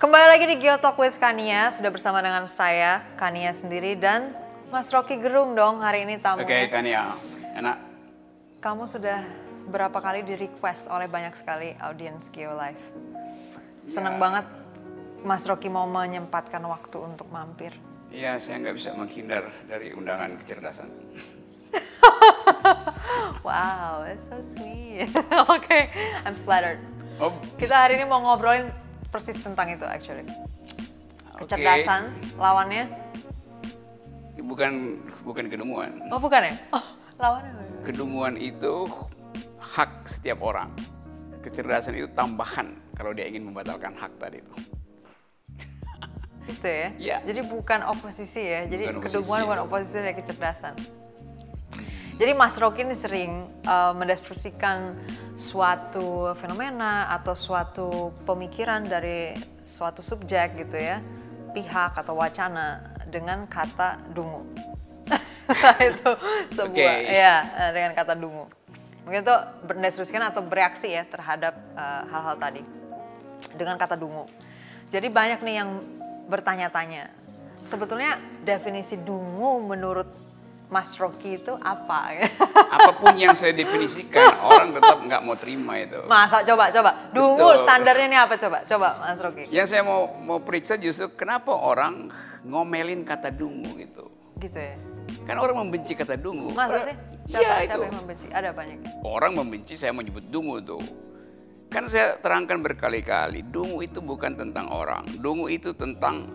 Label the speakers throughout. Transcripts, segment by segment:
Speaker 1: Kembali lagi di Geotalk with Kania, sudah bersama dengan saya, Kania sendiri dan Mas Rocky Gerung dong hari ini tamunya.
Speaker 2: Oke, Kania. Enak.
Speaker 1: Kamu sudah berapa kali di request oleh banyak sekali audiens Geo Live. Senang
Speaker 2: Ya.
Speaker 1: banget Mas Rocky mau menyempatkan waktu untuk mampir.
Speaker 2: Iya, saya nggak bisa menghindar dari undangan kecerdasan.
Speaker 1: Wow, that's so sweet. Oke, I'm flattered.
Speaker 2: Oh,
Speaker 1: Kita hari ini mau ngobrolin persis tentang itu actually. Kecerdasan lawannya.
Speaker 2: Bukan bukan kedunguan.
Speaker 1: Oh bukan ya? Oh, lawannya. apa?
Speaker 2: Kedunguan itu hak setiap orang. Kecerdasan itu tambahan kalau dia ingin membatalkan hak tadi itu.
Speaker 1: Gitu ya?
Speaker 2: Iya.
Speaker 1: Jadi bukan oposisi ya. Jadi
Speaker 2: Bukan oposisi.
Speaker 1: kedunguan bukan oposisi dari kecerdasan. Jadi Mas Rocky ini sering uh, mendeskripsikan suatu fenomena atau suatu pemikiran dari suatu subjek gitu ya, pihak atau wacana dengan kata dungu. itu sebuah
Speaker 2: Oke.
Speaker 1: ya eh, dengan kata dungu. Mungkin itu mendeskripsikan atau bereaksi ya terhadap eh, hal-hal tadi dengan kata dungu. Jadi banyak nih yang bertanya-tanya, sebetulnya definisi dungu menurut Mas Rocky itu apa?
Speaker 2: Apa pun yang saya definisikan, orang tetap nggak mau terima itu.
Speaker 1: Masa coba coba dungu
Speaker 2: Betul.
Speaker 1: standarnya ini apa coba coba Mas Rocky?
Speaker 2: Yang saya mau mau periksa justru kenapa orang ngomelin kata dungu gitu.
Speaker 1: Gitu ya.
Speaker 2: Kan orang membenci kata dungu.
Speaker 1: Masa sih? Siapa,
Speaker 2: Iya
Speaker 1: siapa
Speaker 2: itu.
Speaker 1: yang membenci? Ada banyak.
Speaker 2: Orang membenci saya menyebut dungu tuh. Kan saya terangkan berkali-kali, dungu itu bukan tentang orang. Dungu itu tentang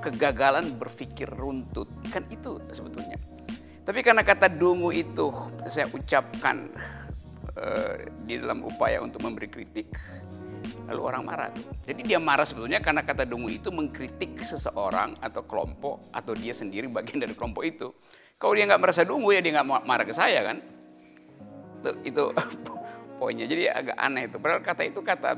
Speaker 2: kegagalan berpikir runtut. Kan itu sebetulnya. Tapi karena kata dungu itu saya ucapkan eh, di dalam upaya untuk memberi kritik, lalu orang marah. Jadi dia marah sebetulnya karena kata dungu itu mengkritik seseorang atau kelompok atau dia sendiri bagian dari kelompok itu. Kalau dia nggak merasa dungu ya dia nggak ma- marah ke saya kan. Itu, itu poinnya. Jadi agak aneh itu. Padahal kata itu kata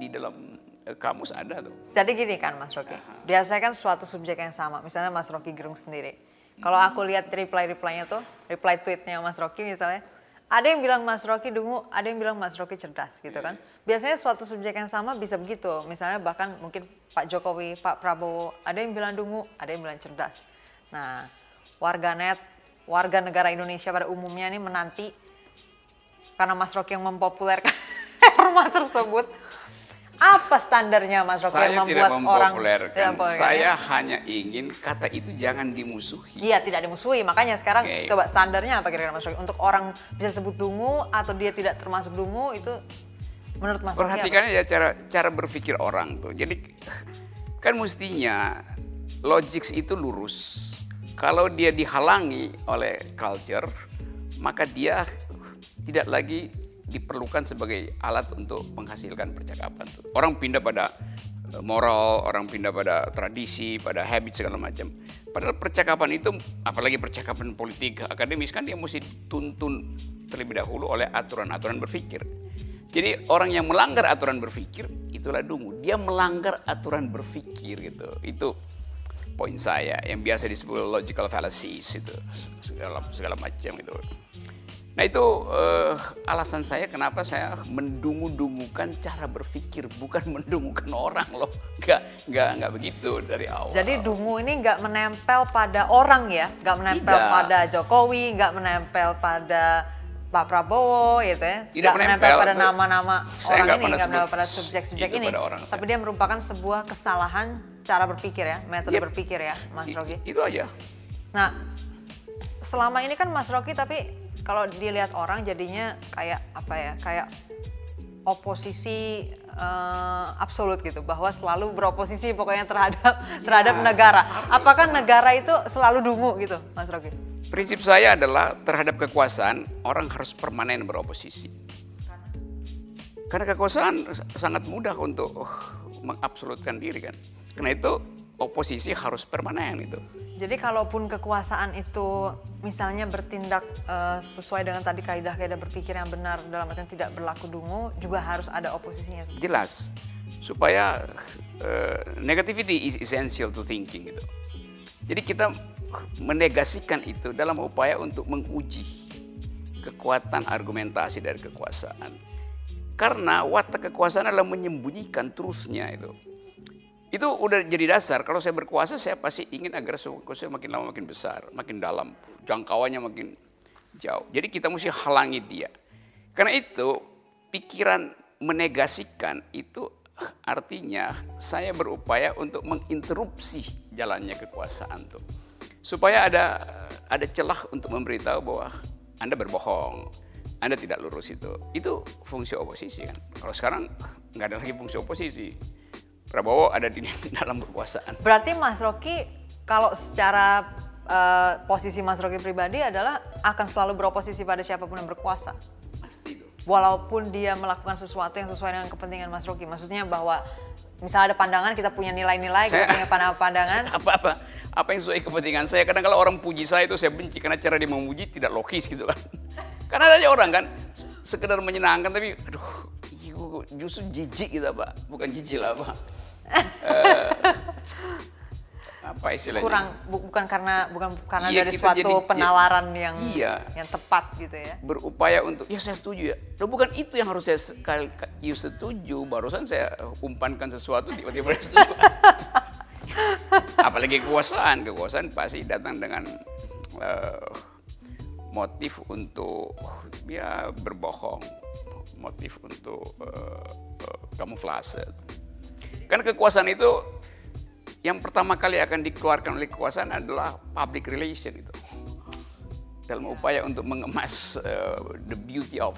Speaker 2: di dalam eh, kamus ada tuh.
Speaker 1: Jadi gini kan Mas Rocky, biasanya kan suatu subjek yang sama, misalnya Mas Rocky Gerung sendiri. Kalau aku lihat reply-reply-nya tuh, reply tweetnya Mas Rocky misalnya, ada yang bilang Mas Rocky dungu, ada yang bilang Mas Rocky cerdas gitu kan. Biasanya suatu subjek yang sama bisa begitu, misalnya bahkan mungkin Pak Jokowi, Pak Prabowo, ada yang bilang dungu, ada yang bilang cerdas. Nah, warganet, warga negara Indonesia pada umumnya ini menanti karena Mas Rocky yang mempopulerkan terma tersebut. Apa standarnya Mas Rocky
Speaker 2: Saya
Speaker 1: yang
Speaker 2: tidak
Speaker 1: membuat orang
Speaker 2: mempopulerkan.
Speaker 1: tidak
Speaker 2: Saya
Speaker 1: ya?
Speaker 2: hanya ingin kata itu jangan dimusuhi.
Speaker 1: Iya tidak dimusuhi makanya sekarang
Speaker 2: Oke.
Speaker 1: coba standarnya apa kira-kira Mas Rocky untuk orang bisa sebut dungu atau dia tidak termasuk dungu itu menurut Mas?
Speaker 2: Perhatikan ya cara cara berpikir orang tuh. Jadi kan mestinya logics itu lurus. Kalau dia dihalangi oleh culture, maka dia tidak lagi diperlukan sebagai alat untuk menghasilkan percakapan. Orang pindah pada eh, moral, orang pindah pada tradisi, pada habit segala macam. Padahal percakapan itu, apalagi percakapan politik akademis kan dia mesti tuntun terlebih dahulu oleh aturan-aturan berpikir. Jadi orang yang melanggar aturan berpikir itulah dungu. Dia melanggar aturan berpikir gitu. Itu poin saya yang biasa disebut logical fallacies itu segala segala macam itu. Nah itu eh, alasan saya kenapa saya mendungu-dungukan cara berpikir bukan mendungukan orang loh. Nggak nggak nggak begitu dari awal.
Speaker 1: Jadi dungu ini nggak menempel pada orang ya, nggak menempel
Speaker 2: Tidak.
Speaker 1: pada Jokowi, nggak menempel pada Pak Prabowo gitu ya,
Speaker 2: Tidak
Speaker 1: nggak menempel
Speaker 2: menempel,
Speaker 1: pada nama-nama orang
Speaker 2: nggak
Speaker 1: ini, nggak menempel pada subjek-subjek ini,
Speaker 2: pada orang
Speaker 1: tapi
Speaker 2: saya.
Speaker 1: dia merupakan sebuah kesalahan cara berpikir ya, metode
Speaker 2: Yep.
Speaker 1: berpikir ya, Mas
Speaker 2: I-
Speaker 1: Rocky.
Speaker 2: itu aja.
Speaker 1: Nah, selama ini kan Mas Rocky tapi kalau dilihat orang jadinya kayak apa ya, kayak oposisi eh, absolut gitu, bahwa selalu beroposisi pokoknya terhadap terhadap negara. Apakah negara itu selalu dungu gitu, Mas Rocky?
Speaker 2: Prinsip saya adalah terhadap kekuasaan orang harus permanen beroposisi. Karena kekuasaan sangat mudah untuk uh, mengabsolutkan diri kan. Karena itu oposisi harus permanen itu.
Speaker 1: Jadi kalaupun kekuasaan itu misalnya bertindak eh, sesuai dengan tadi kaidah-kaidah berpikir yang benar dalam artian tidak berlaku dungu, juga harus ada oposisinya.
Speaker 2: Jelas supaya uh, negativity is essential to thinking gitu. Jadi kita menegasikan itu dalam upaya untuk menguji kekuatan argumentasi dari kekuasaan. Karena watak kekuasaan adalah menyembunyikan terusnya itu. Itu udah jadi dasar. Kalau saya berkuasa, saya pasti ingin agar saya makin lama makin besar, makin dalam, jangkauannya makin jauh. Jadi kita mesti halangi dia. Karena itu pikiran menegasikan itu artinya saya berupaya untuk menginterupsi jalannya kekuasaan tuh. Supaya ada ada celah untuk memberitahu bahwa Anda berbohong, Anda tidak lurus itu. Itu fungsi oposisi kan. Kalau sekarang nggak ada lagi fungsi oposisi. Prabowo ada di dalam kekuasaan.
Speaker 1: Berarti Mas Rocky kalau secara uh, posisi Mas Rocky pribadi adalah akan selalu beroposisi pada siapa pun yang berkuasa.
Speaker 2: Pasti itu.
Speaker 1: Walaupun dia melakukan sesuatu yang sesuai dengan kepentingan Mas Rocky. Maksudnya bahwa misalnya ada pandangan kita punya nilai-nilai, kita punya pandangan.
Speaker 2: Apa-apa apa yang sesuai kepentingan saya. Kadang kalau orang puji saya itu saya benci karena cara dia memuji tidak logis gitu kan. Karena ada orang kan sekedar menyenangkan tapi aduh justru jijik gitu Pak. Bukan jijik lah Pak uh, apa istilahnya?
Speaker 1: Kurang bu, bukan karena bukan karena iya, dari suatu jadi, penawaran ya, yang
Speaker 2: iya,
Speaker 1: yang tepat gitu ya.
Speaker 2: Berupaya untuk ya saya setuju ya. Loh bukan itu yang harus saya sekali you setuju, barusan saya umpankan sesuatu tiba-tiba setuju. Apalagi kekuasaan, kekuasaan pasti datang dengan uh, motif untuk ya berbohong, motif untuk uh, uh, kamuflase. Karena kekuasaan itu yang pertama kali akan dikeluarkan oleh kekuasaan adalah public relation itu. Dalam upaya untuk mengemas uh, the beauty of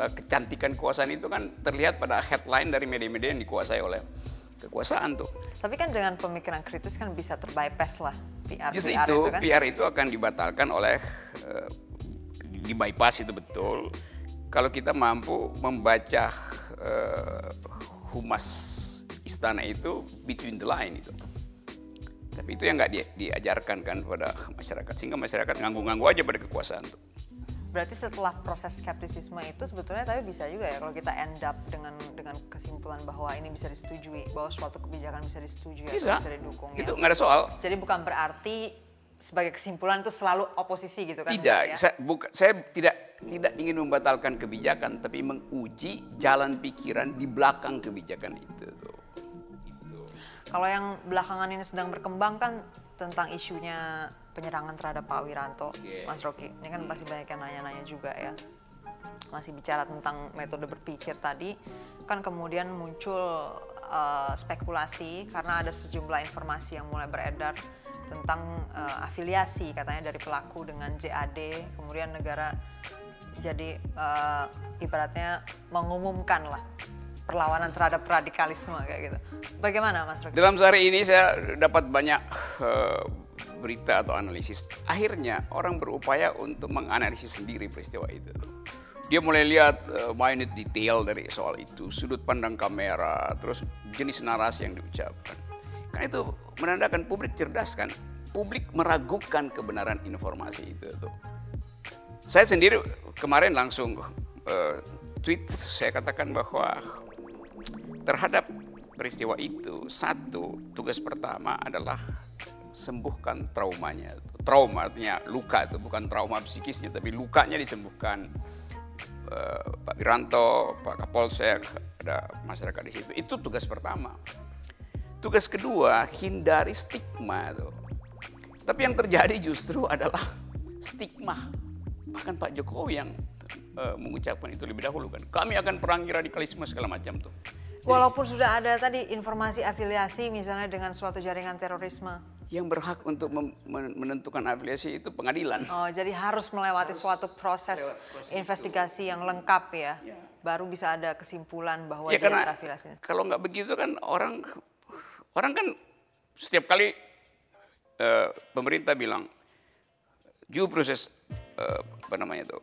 Speaker 2: uh, kecantikan kekuasaan itu kan terlihat pada headline dari media-media yang dikuasai oleh kekuasaan tuh.
Speaker 1: Tapi kan dengan pemikiran kritis kan bisa terbypass lah PR.
Speaker 2: Justru PR itu, itu kan? PR itu akan dibatalkan oleh uh, di bypass itu betul. Kalau kita mampu membaca uh, humas istana itu between the line itu. Tapi itu yang nggak di, diajarkan kan pada masyarakat sehingga masyarakat nganggu-nganggu aja pada kekuasaan tuh.
Speaker 1: Berarti setelah proses skeptisisme itu sebetulnya tapi bisa juga ya kalau kita end up dengan dengan kesimpulan bahwa ini bisa disetujui, bahwa suatu kebijakan bisa disetujui
Speaker 2: bisa.
Speaker 1: atau bisa didukung.
Speaker 2: Ya. Itu nggak ada soal.
Speaker 1: Jadi bukan berarti sebagai kesimpulan itu selalu oposisi gitu kan?
Speaker 2: Tidak, ya? saya, buka, saya tidak tidak ingin membatalkan kebijakan, tapi menguji jalan pikiran di belakang kebijakan itu.
Speaker 1: Kalau yang belakangan ini sedang berkembang kan tentang isunya penyerangan terhadap Pak Wiranto, yeah. Mas Rocky. Ini kan pasti banyak yang nanya-nanya juga ya. Masih bicara tentang metode berpikir tadi, kan kemudian muncul uh, spekulasi karena ada sejumlah informasi yang mulai beredar tentang uh, afiliasi katanya dari pelaku dengan JAD, kemudian negara jadi uh, ibaratnya mengumumkan lah perlawanan terhadap radikalisme kayak gitu. Bagaimana Mas Rocky?
Speaker 2: Dalam sehari ini saya dapat banyak uh, berita atau analisis. Akhirnya orang berupaya untuk menganalisis sendiri peristiwa itu. Dia mulai lihat uh, minute detail dari soal itu, sudut pandang kamera, terus jenis narasi yang diucapkan. Karena itu menandakan publik cerdas kan. Publik meragukan kebenaran informasi itu. Tuh. Saya sendiri kemarin langsung uh, tweet saya katakan bahwa terhadap peristiwa itu satu tugas pertama adalah sembuhkan traumanya. Trauma artinya luka itu bukan trauma psikisnya tapi lukanya disembuhkan. Uh, Pak Wiranto Pak Kapolsek ada masyarakat di situ. Itu tugas pertama. Tugas kedua hindari stigma itu. Tapi yang terjadi justru adalah stigma. Bahkan Pak Jokowi yang uh, mengucapkan itu lebih dahulu kan. Kami akan perangi radikalisme segala macam tuh
Speaker 1: Walaupun sudah ada tadi informasi afiliasi misalnya dengan suatu jaringan terorisme.
Speaker 2: Yang berhak untuk menentukan afiliasi itu pengadilan.
Speaker 1: Oh, jadi harus melewati harus suatu proses, proses investigasi itu. yang lengkap ya. ya. Baru bisa ada kesimpulan bahwa
Speaker 2: ya, dia karena afiliasi. Kalau nggak begitu kan orang orang kan setiap kali uh, pemerintah bilang due proses uh, apa namanya itu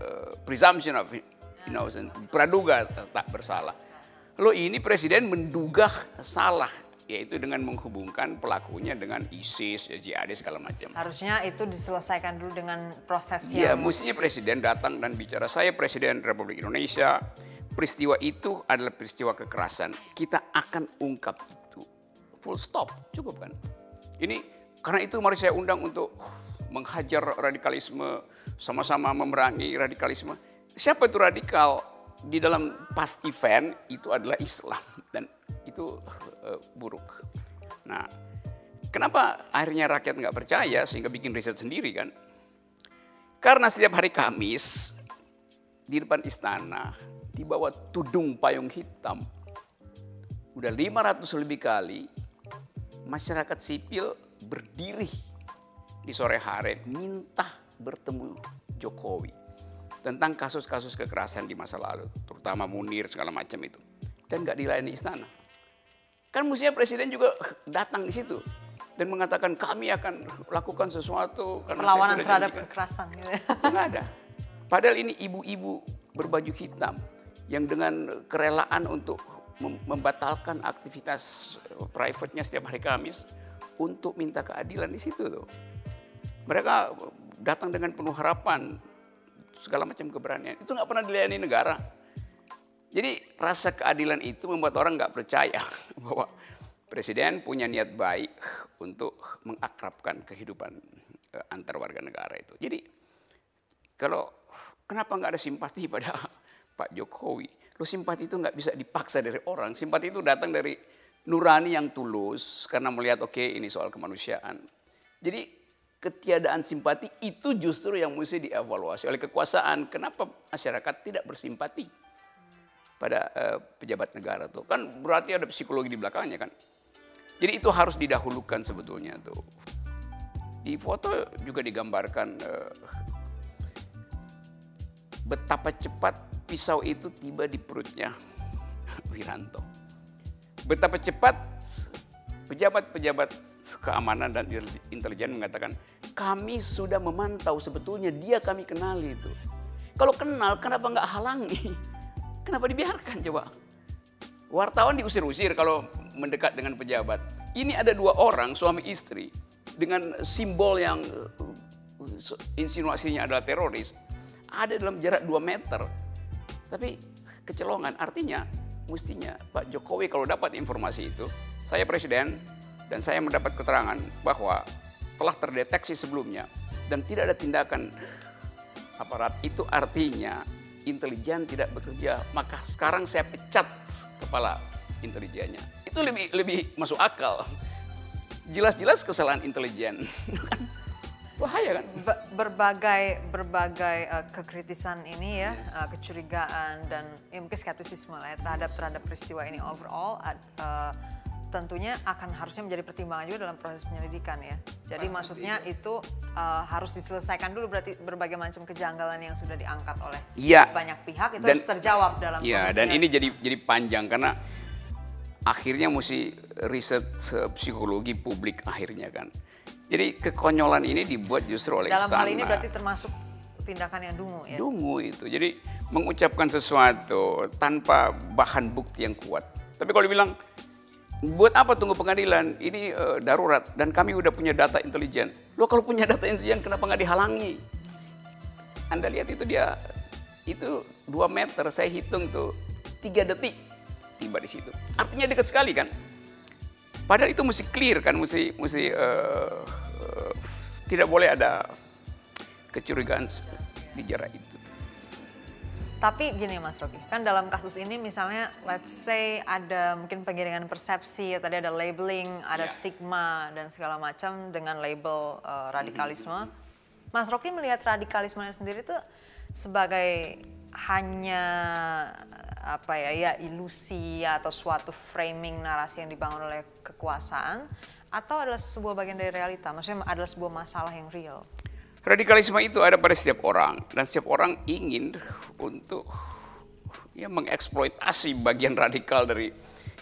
Speaker 2: uh, presumption of innocent, praduga tak bersalah. Lo ini presiden menduga salah, yaitu dengan menghubungkan pelakunya dengan ISIS, ya, jihadis segala macam.
Speaker 1: Harusnya itu diselesaikan dulu dengan proses
Speaker 2: iya, yang... Ya, mestinya presiden datang dan bicara, saya presiden Republik Indonesia, peristiwa itu adalah peristiwa kekerasan. Kita akan ungkap itu. Full stop, cukup kan? Ini, karena itu mari saya undang untuk menghajar radikalisme, sama-sama memerangi radikalisme siapa itu radikal di dalam pas event itu adalah Islam dan itu uh, buruk. Nah, kenapa akhirnya rakyat nggak percaya sehingga bikin riset sendiri kan? Karena setiap hari Kamis di depan istana dibawa tudung payung hitam. Udah 500 lebih kali masyarakat sipil berdiri di sore hari minta bertemu Jokowi tentang kasus-kasus kekerasan di masa lalu, terutama Munir segala macam itu, dan nggak dilayani istana. Kan mestinya presiden juga datang di situ dan mengatakan kami akan lakukan sesuatu
Speaker 1: karena perlawanan terhadap janjikan. kekerasan. Gitu. Ya.
Speaker 2: Nggak ada. Padahal ini ibu-ibu berbaju hitam yang dengan kerelaan untuk membatalkan aktivitas private-nya setiap hari Kamis untuk minta keadilan di situ tuh. Mereka datang dengan penuh harapan, segala macam keberanian. Itu nggak pernah dilayani negara. Jadi rasa keadilan itu membuat orang nggak percaya bahwa presiden punya niat baik untuk mengakrabkan kehidupan eh, antar warga negara itu. Jadi kalau kenapa nggak ada simpati pada Pak Jokowi? Lo simpati itu nggak bisa dipaksa dari orang. Simpati itu datang dari nurani yang tulus karena melihat oke okay, ini soal kemanusiaan. Jadi ketiadaan simpati itu justru yang mesti dievaluasi oleh kekuasaan. Kenapa masyarakat tidak bersimpati pada uh, pejabat negara tuh? Kan berarti ada psikologi di belakangnya kan. Jadi itu harus didahulukan sebetulnya tuh. Di foto juga digambarkan uh, betapa cepat pisau itu tiba di perutnya Wiranto. Betapa cepat pejabat-pejabat keamanan dan intelijen mengatakan kami sudah memantau sebetulnya dia kami kenali itu. Kalau kenal kenapa nggak halangi? Kenapa dibiarkan coba? Wartawan diusir-usir kalau mendekat dengan pejabat. Ini ada dua orang suami istri dengan simbol yang uh, insinuasinya adalah teroris. Ada dalam jarak 2 meter. Tapi kecelongan artinya mestinya Pak Jokowi kalau dapat informasi itu, saya presiden, dan saya mendapat keterangan bahwa telah terdeteksi sebelumnya dan tidak ada tindakan aparat. Itu artinya intelijen tidak bekerja. Maka sekarang saya pecat kepala intelijennya. Itu lebih lebih masuk akal. Jelas-jelas kesalahan intelijen. Bahaya kan?
Speaker 1: Berbagai berbagai uh, kekritisan ini ya yes. uh, kecurigaan dan ya mungkin skeptisisme lah ya terhadap terhadap peristiwa ini overall. Uh, tentunya akan harusnya menjadi pertimbangan juga dalam proses penyelidikan ya. Jadi Pasti. maksudnya itu uh, harus diselesaikan dulu berarti berbagai macam kejanggalan yang sudah diangkat oleh
Speaker 2: ya.
Speaker 1: banyak pihak itu dan, harus terjawab dalam
Speaker 2: Iya, dan ini jadi jadi panjang karena akhirnya mesti riset psikologi publik akhirnya kan. Jadi kekonyolan ini dibuat justru oleh
Speaker 1: dalam
Speaker 2: istana.
Speaker 1: hal ini berarti termasuk tindakan yang dungu ya.
Speaker 2: Dungu itu. Jadi mengucapkan sesuatu tanpa bahan bukti yang kuat. Tapi kalau dibilang Buat apa tunggu pengadilan? Ini uh, darurat dan kami udah punya data intelijen. Lo kalau punya data intelijen kenapa nggak dihalangi? Anda lihat itu dia itu 2 meter saya hitung tuh 3 detik tiba di situ. Artinya dekat sekali kan? Padahal itu mesti clear kan, mesti mesti uh, uh, tidak boleh ada kecurigaan di jarak itu.
Speaker 1: Tapi gini Mas Rocky, kan dalam kasus ini misalnya let's say ada mungkin pengiringan persepsi, tadi ada labeling, ada yeah. stigma dan segala macam dengan label uh, radikalisme. Mm-hmm. Mas Rocky melihat radikalisme sendiri itu sebagai hanya apa ya ya ilusi atau suatu framing narasi yang dibangun oleh kekuasaan atau adalah sebuah bagian dari realita, maksudnya adalah sebuah masalah yang real.
Speaker 2: Radikalisme itu ada pada setiap orang dan setiap orang ingin untuk ya mengeksploitasi bagian radikal dari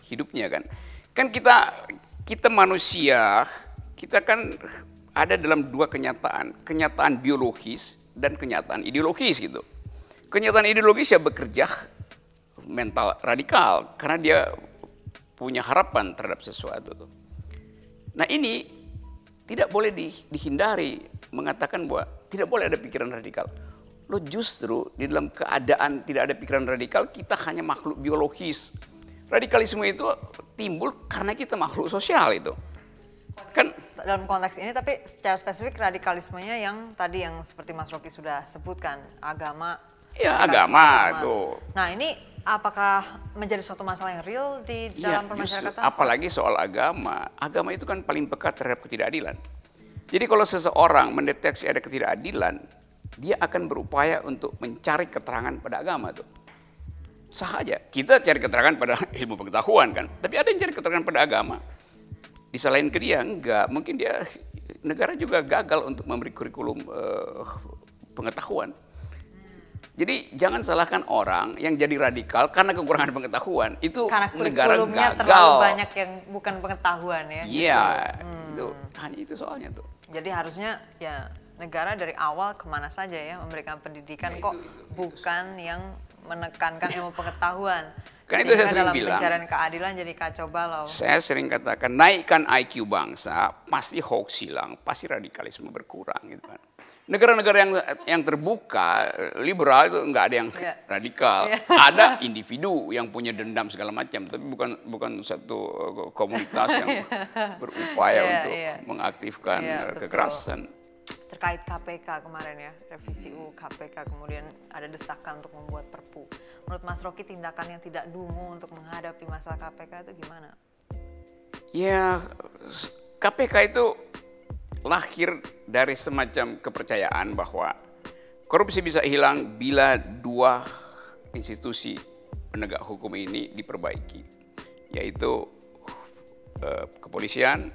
Speaker 2: hidupnya kan. Kan kita kita manusia, kita kan ada dalam dua kenyataan, kenyataan biologis dan kenyataan ideologis gitu. Kenyataan ideologis ya bekerja mental radikal karena dia punya harapan terhadap sesuatu. Nah ini tidak boleh dihindari mengatakan bahwa tidak boleh ada pikiran radikal. Lo justru di dalam keadaan tidak ada pikiran radikal, kita hanya makhluk biologis. Radikalisme itu timbul karena kita makhluk sosial itu.
Speaker 1: Kan dalam konteks ini tapi secara spesifik radikalismenya yang tadi yang seperti Mas Rocky sudah sebutkan, agama
Speaker 2: Ya agama, agama tuh.
Speaker 1: Nah ini apakah menjadi suatu masalah yang real di
Speaker 2: Iya,
Speaker 1: dalam
Speaker 2: justru,
Speaker 1: permasyarakatan?
Speaker 2: apalagi soal agama. Agama itu kan paling pekat terhadap ketidakadilan. Jadi kalau seseorang mendeteksi ada ketidakadilan, dia akan berupaya untuk mencari keterangan pada agama tuh. Sah aja. Kita cari keterangan pada ilmu pengetahuan kan. Tapi ada yang cari keterangan pada agama. Disalahin ke dia enggak. Mungkin dia negara juga gagal untuk memberi kurikulum eh, pengetahuan. Jadi jangan salahkan orang yang jadi radikal karena kekurangan pengetahuan. Itu
Speaker 1: Karena
Speaker 2: negara gagal.
Speaker 1: terlalu banyak yang bukan pengetahuan ya.
Speaker 2: Iya, itu hanya itu soalnya tuh.
Speaker 1: Jadi harusnya ya negara dari awal ke mana saja ya memberikan pendidikan
Speaker 2: Ya,
Speaker 1: kok
Speaker 2: itu- itu-
Speaker 1: bukan yang menekankan ilmu pengetahuan.
Speaker 2: Kan itu saya sering
Speaker 1: dalam
Speaker 2: bilang.
Speaker 1: pencarian keadilan jadi kacau balau.
Speaker 2: Saya sering katakan naikkan IQ bangsa, pasti hoax hilang, pasti radikalisme berkurang gitu kan. Negara-negara yang yang terbuka, liberal itu nggak ada yang
Speaker 1: Iya.
Speaker 2: radikal.
Speaker 1: Iya.
Speaker 2: Ada individu yang punya dendam segala macam, tapi bukan bukan satu uh, komunitas yang berupaya
Speaker 1: Iya,
Speaker 2: untuk
Speaker 1: iya.
Speaker 2: mengaktifkan uh,
Speaker 1: betul.
Speaker 2: kekerasan.
Speaker 1: Terkait KPK kemarin ya, revisi UU KPK kemudian ada desakan untuk membuat perpu. Menurut Mas Rocky tindakan yang tidak dungu untuk menghadapi masalah KPK itu gimana?
Speaker 2: Ya, KPK itu lahir dari semacam kepercayaan bahwa korupsi bisa hilang bila dua institusi penegak hukum ini diperbaiki, yaitu eh, kepolisian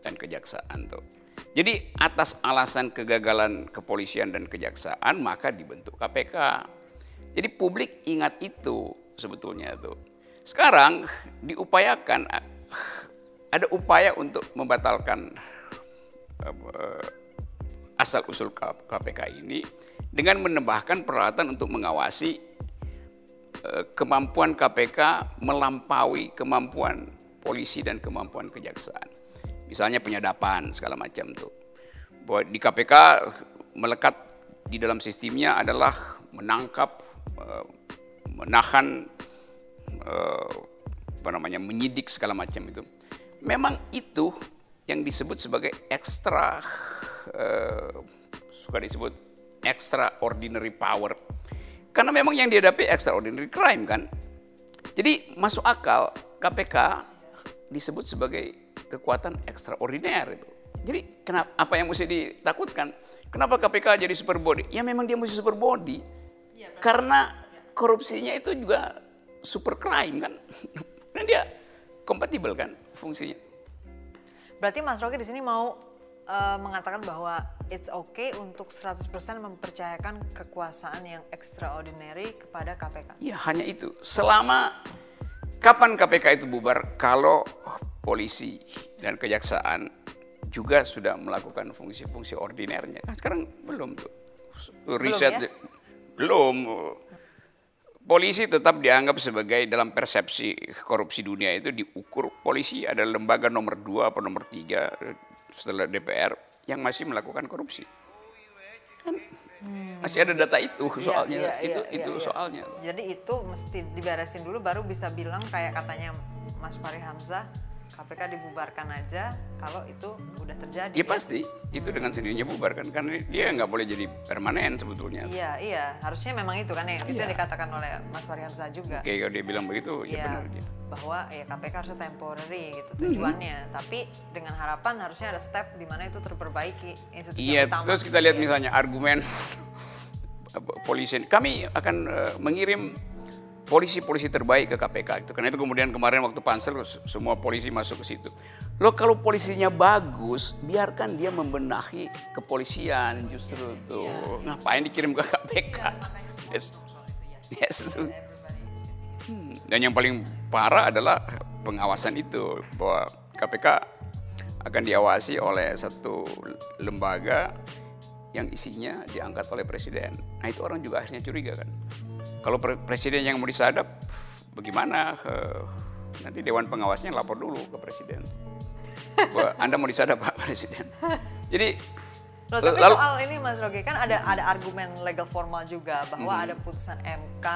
Speaker 2: dan kejaksaan tuh. Jadi atas alasan kegagalan kepolisian dan kejaksaan maka dibentuk KPK. Jadi publik ingat itu sebetulnya tuh. Sekarang diupayakan ada upaya untuk membatalkan eh, asal usul KPK ini dengan menambahkan peralatan untuk mengawasi eh, kemampuan KPK melampaui kemampuan polisi dan kemampuan kejaksaan. Misalnya penyadapan segala macam tuh. Bahwa di KPK melekat di dalam sistemnya adalah menangkap, eh, menahan, eh, apa namanya, menyidik segala macam itu. Memang itu yang disebut sebagai extra, eh, suka disebut extraordinary power. Karena memang yang dihadapi extraordinary crime kan. Jadi masuk akal KPK disebut sebagai kekuatan ekstraordiner itu. Jadi kenapa apa yang mesti ditakutkan? Kenapa KPK jadi super body? Ya memang dia mesti super body. Karena korupsinya itu juga super crime kan. Dan dia kompatibel kan fungsinya.
Speaker 1: Berarti Mas Rocky di sini mau eh, mengatakan bahwa it's okay untuk 100% mempercayakan kekuasaan yang extraordinary kepada KPK.
Speaker 2: Ya hanya itu. Selama kapan KPK itu bubar? Kalau polisi dan kejaksaan juga sudah melakukan fungsi-fungsi ordinernya. Kan sekarang belum tuh. Riset
Speaker 1: ya?
Speaker 2: belum. Polisi tetap dianggap sebagai dalam persepsi korupsi dunia itu diukur polisi ada lembaga nomor dua atau nomor tiga setelah DPR yang masih melakukan korupsi. Kan masih ada data itu soalnya
Speaker 1: Iya, iya,
Speaker 2: itu
Speaker 1: iya,
Speaker 2: itu
Speaker 1: iya.
Speaker 2: soalnya.
Speaker 1: Jadi itu mesti diberesin dulu baru bisa bilang kayak katanya Mas Fahri Hamzah KPK dibubarkan aja kalau itu udah terjadi.
Speaker 2: Ya pasti itu dengan sendirinya bubar kan karena dia nggak boleh jadi permanen sebetulnya.
Speaker 1: Iya, iya. Harusnya memang itu kan yang itu yang
Speaker 2: Iya.
Speaker 1: dikatakan oleh Mas Fahri Hamzah juga.
Speaker 2: Oke kalau dia bilang begitu ya
Speaker 1: Iya,
Speaker 2: benar dia.
Speaker 1: bahwa ya KPK harusnya temporary gitu tujuannya. Tapi dengan harapan harusnya ada step di mana itu terperbaiki institusi
Speaker 2: Iya
Speaker 1: yang
Speaker 2: terus kita lihat
Speaker 1: Iya.
Speaker 2: misalnya argumen polisi kami akan eh, mengirim polisi-polisi terbaik ke KPK itu karena itu kemudian kemarin waktu pansel semua polisi masuk ke situ. Loh kalau polisinya bagus, biarkan dia membenahi kepolisian justru tuh. Ngapain dikirim ke KPK? Yes. Yes, tuh. Hmm, Dan yang paling parah adalah pengawasan itu bahwa KPK akan diawasi oleh satu lembaga yang isinya diangkat oleh presiden. Nah itu orang juga akhirnya curiga kan. Kalau pre- presiden yang mau disadap, bagaimana? Nanti dewan pengawasnya lapor dulu ke presiden. Bahwa Anda mau disadap Pak Presiden. Jadi
Speaker 1: Loh, tapi
Speaker 2: lalu-
Speaker 1: soal ini Mas Rogi kan ada ada argumen legal formal juga bahwa
Speaker 2: Hmm.
Speaker 1: ada putusan MK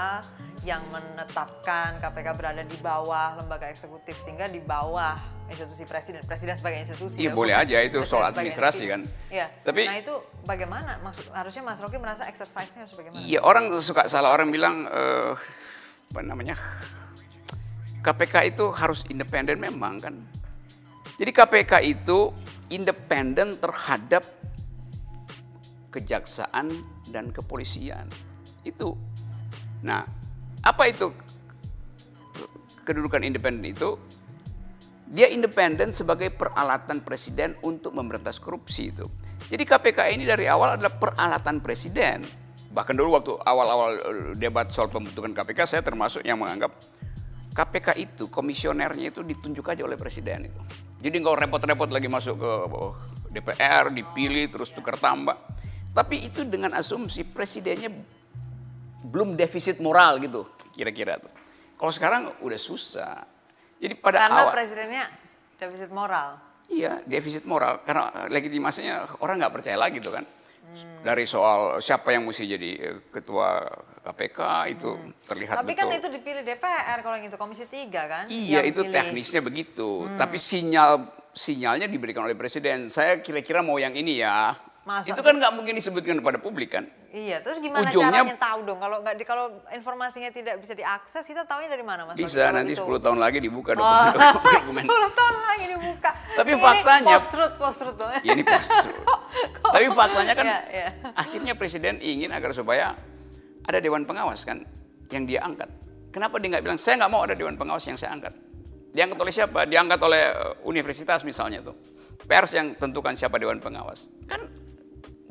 Speaker 1: yang menetapkan KPK berada di bawah lembaga eksekutif sehingga di bawah institusi presiden presiden sebagai institusi
Speaker 2: Iya,
Speaker 1: ya,
Speaker 2: boleh aja, itu soal administrasi kan.
Speaker 1: Iya.
Speaker 2: Tapi-
Speaker 1: nah itu bagaimana maksud harusnya Mas Rogi merasa exercise-nya harus bagaimana?
Speaker 2: Iya orang suka salah orang bilang eh, apa namanya KPK itu harus independen memang kan. Jadi KPK itu independen terhadap kejaksaan dan kepolisian. Itu. Nah, apa itu kedudukan independen itu? Dia independen sebagai peralatan presiden untuk memberantas korupsi itu. Jadi KPK ini dari awal adalah peralatan presiden. Bahkan dulu waktu awal-awal debat soal pembentukan KPK saya termasuk yang menganggap KPK itu komisionernya itu ditunjuk aja oleh presiden itu. Jadi nggak repot-repot lagi masuk ke DPR, dipilih terus tukar tambah. Tapi itu dengan asumsi presidennya belum defisit moral gitu kira-kira tuh. Kalau sekarang udah susah. Jadi pada
Speaker 1: Karena
Speaker 2: awal
Speaker 1: presidennya defisit moral.
Speaker 2: Iya, defisit moral karena legitimasinya orang nggak percaya lagi tuh kan. Dari soal siapa yang mesti jadi eh, ketua KPK itu terlihat
Speaker 1: Tapi
Speaker 2: betul.
Speaker 1: kan itu dipilih DPR kalau yang itu Komisi 3 kan?
Speaker 2: Iya, itu
Speaker 1: pilih.
Speaker 2: teknisnya begitu. Tapi sinyal sinyalnya diberikan oleh presiden. Saya kira-kira mau yang ini ya.
Speaker 1: Masa
Speaker 2: itu kan nggak mungkin disebutkan kepada publik kan.
Speaker 1: Iya, terus gimana
Speaker 2: Ujungnya-
Speaker 1: caranya tahu dong kalau nggak di kalau informasinya tidak bisa diakses, kita tahunya dari mana Mas?
Speaker 2: Bisa nanti
Speaker 1: itu?
Speaker 2: 10 tahun lagi dibuka
Speaker 1: Oh,
Speaker 2: dokumen.
Speaker 1: 10 tahun lagi dibuka.
Speaker 2: Tapi
Speaker 1: Ini
Speaker 2: faktanya-
Speaker 1: post truth, post truth dong.
Speaker 2: Ya ini pasti. Tapi faktanya kan
Speaker 1: Iya, iya.
Speaker 2: akhirnya presiden ingin agar supaya ada dewan pengawas kan yang dia angkat. Kenapa dia nggak bilang saya nggak mau ada dewan pengawas yang saya angkat? Diangkat oleh siapa? Diangkat oleh eh, universitas misalnya tuh. Pers yang tentukan siapa dewan pengawas. Kan